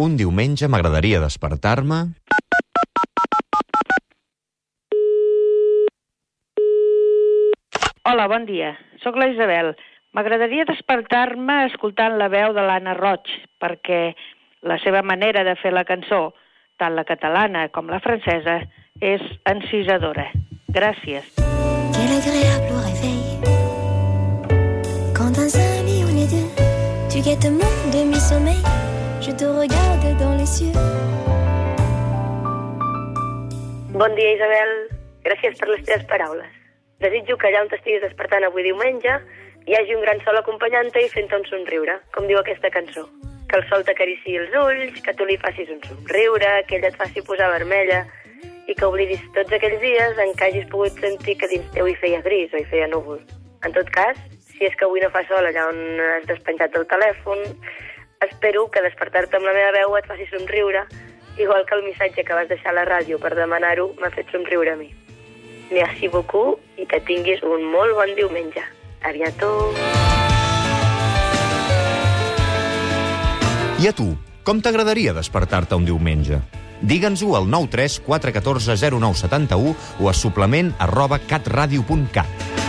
Un diumenge m'agradaria despertar-me... Hola, bon dia. Soc la Isabel. M'agradaria despertar-me escoltant la veu de l'Anna Roig, perquè la seva manera de fer la cançó, tant la catalana com la francesa, és encisadora. Gràcies. Quel agréable réveil Quand dans un lit on est deux Tu guettes mon demi-sommeil Je te regarde dans les cieux Bon dia, Isabel. Gràcies per les teves paraules. Desitjo que allà on t'estiguis despertant avui diumenge hi hagi un gran sol acompanyant-te i fent-te un somriure, com diu aquesta cançó. Que el sol t'acariciï els ulls, que tu li facis un somriure, que ella et faci posar vermella i que oblidis tots aquells dies en què hagis pogut sentir que dins teu hi feia gris o hi feia núvol. En tot cas, si és que avui no fa sol allà on has despenjat el telèfon, espero que despertar-te amb la meva veu et faci somriure, igual que el missatge que vas deixar a la ràdio per demanar-ho m'ha fet somriure a mi. Merci beaucoup i que tinguis un molt bon diumenge. A. I a tu, com t'agradaria despertar-te un diumenge? Digue'ns-ho al 93 414 0971 o a suplement arroba catradio.cat.